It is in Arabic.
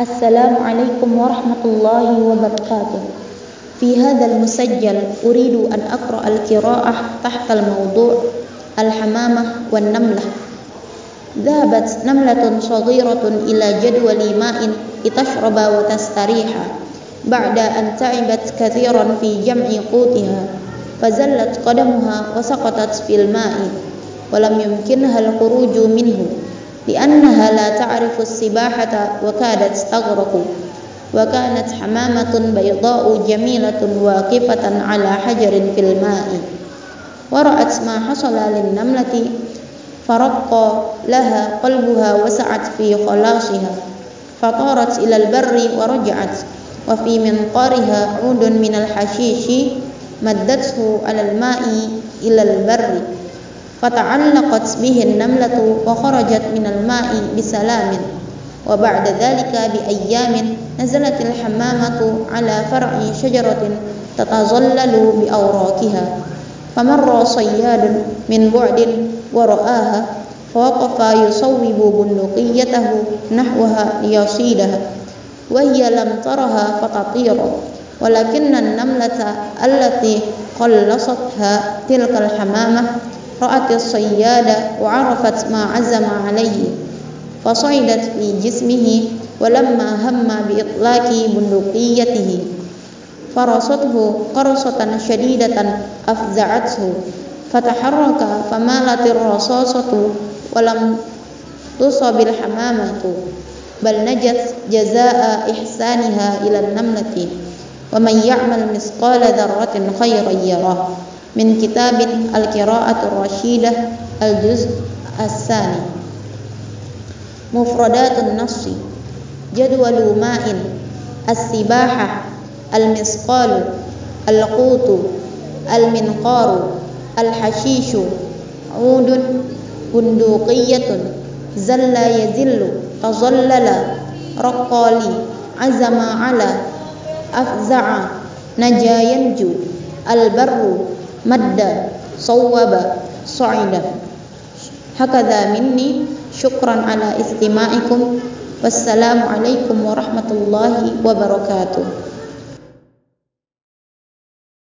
السلام عليكم ورحمة الله وبركاته. في هذا المسجل أريد أن أقرأ القراءة تحت الموضوع الحمامة والنملة. ذهبت نملة صغيرة إلى جدول ماء لتشرب وتستريح بعد أن تعبت كثيرا في جمع قوتها فزلت قدمها وسقطت في الماء ولم يمكنها الخروج منه. لأنها لا تعرف السباحة وكادت تغرق وكانت حمامة بيضاء جميلة واقفة على حجر في الماء. ورأت ما حصل للنملة فرق لها قلبها وسعت في خلاصها. فطارت إلى البر ورجعت وفي منقارها عود من الحشيش مدته على الماء إلى البر. فتعلقت به النملة وخرجت من الماء بسلام. وبعد ذلك بأيام نزلت الحمامة على فرع شجرة تتظلل بأوراقها. فمر صياد من بعد ورآها فوقف يصوب بندقيته نحوها ليصيدها وهي لم ترها فتطير. ولكن النملة التي قلصتها تلك الحمامة رأت الصياد وعرفت ما عزم عليه فصعدت في جسمه ولما هم بإطلاق بندقيته فرصته قرصة شديدة أفزعته فتحرك فمالت الرصاصة ولم تصب الحمامة بل نجت جزاء إحسانها إلى النملة ومن يعمل مثقال ذرة خيرا يراه من كتاب القراءة الرشيدة الجزء الثاني. مفردات النص. جدول ماء السباحة المثقال القوت المنقار الحشيش عود بندقية زل يزل تظلل رقالي عزم على أفزع نجا ينجو البر madda sawwaba sa'ida. Hakadha minni syukran ala istima'ikum. Wassalamu alaikum warahmatullahi wabarakatuh.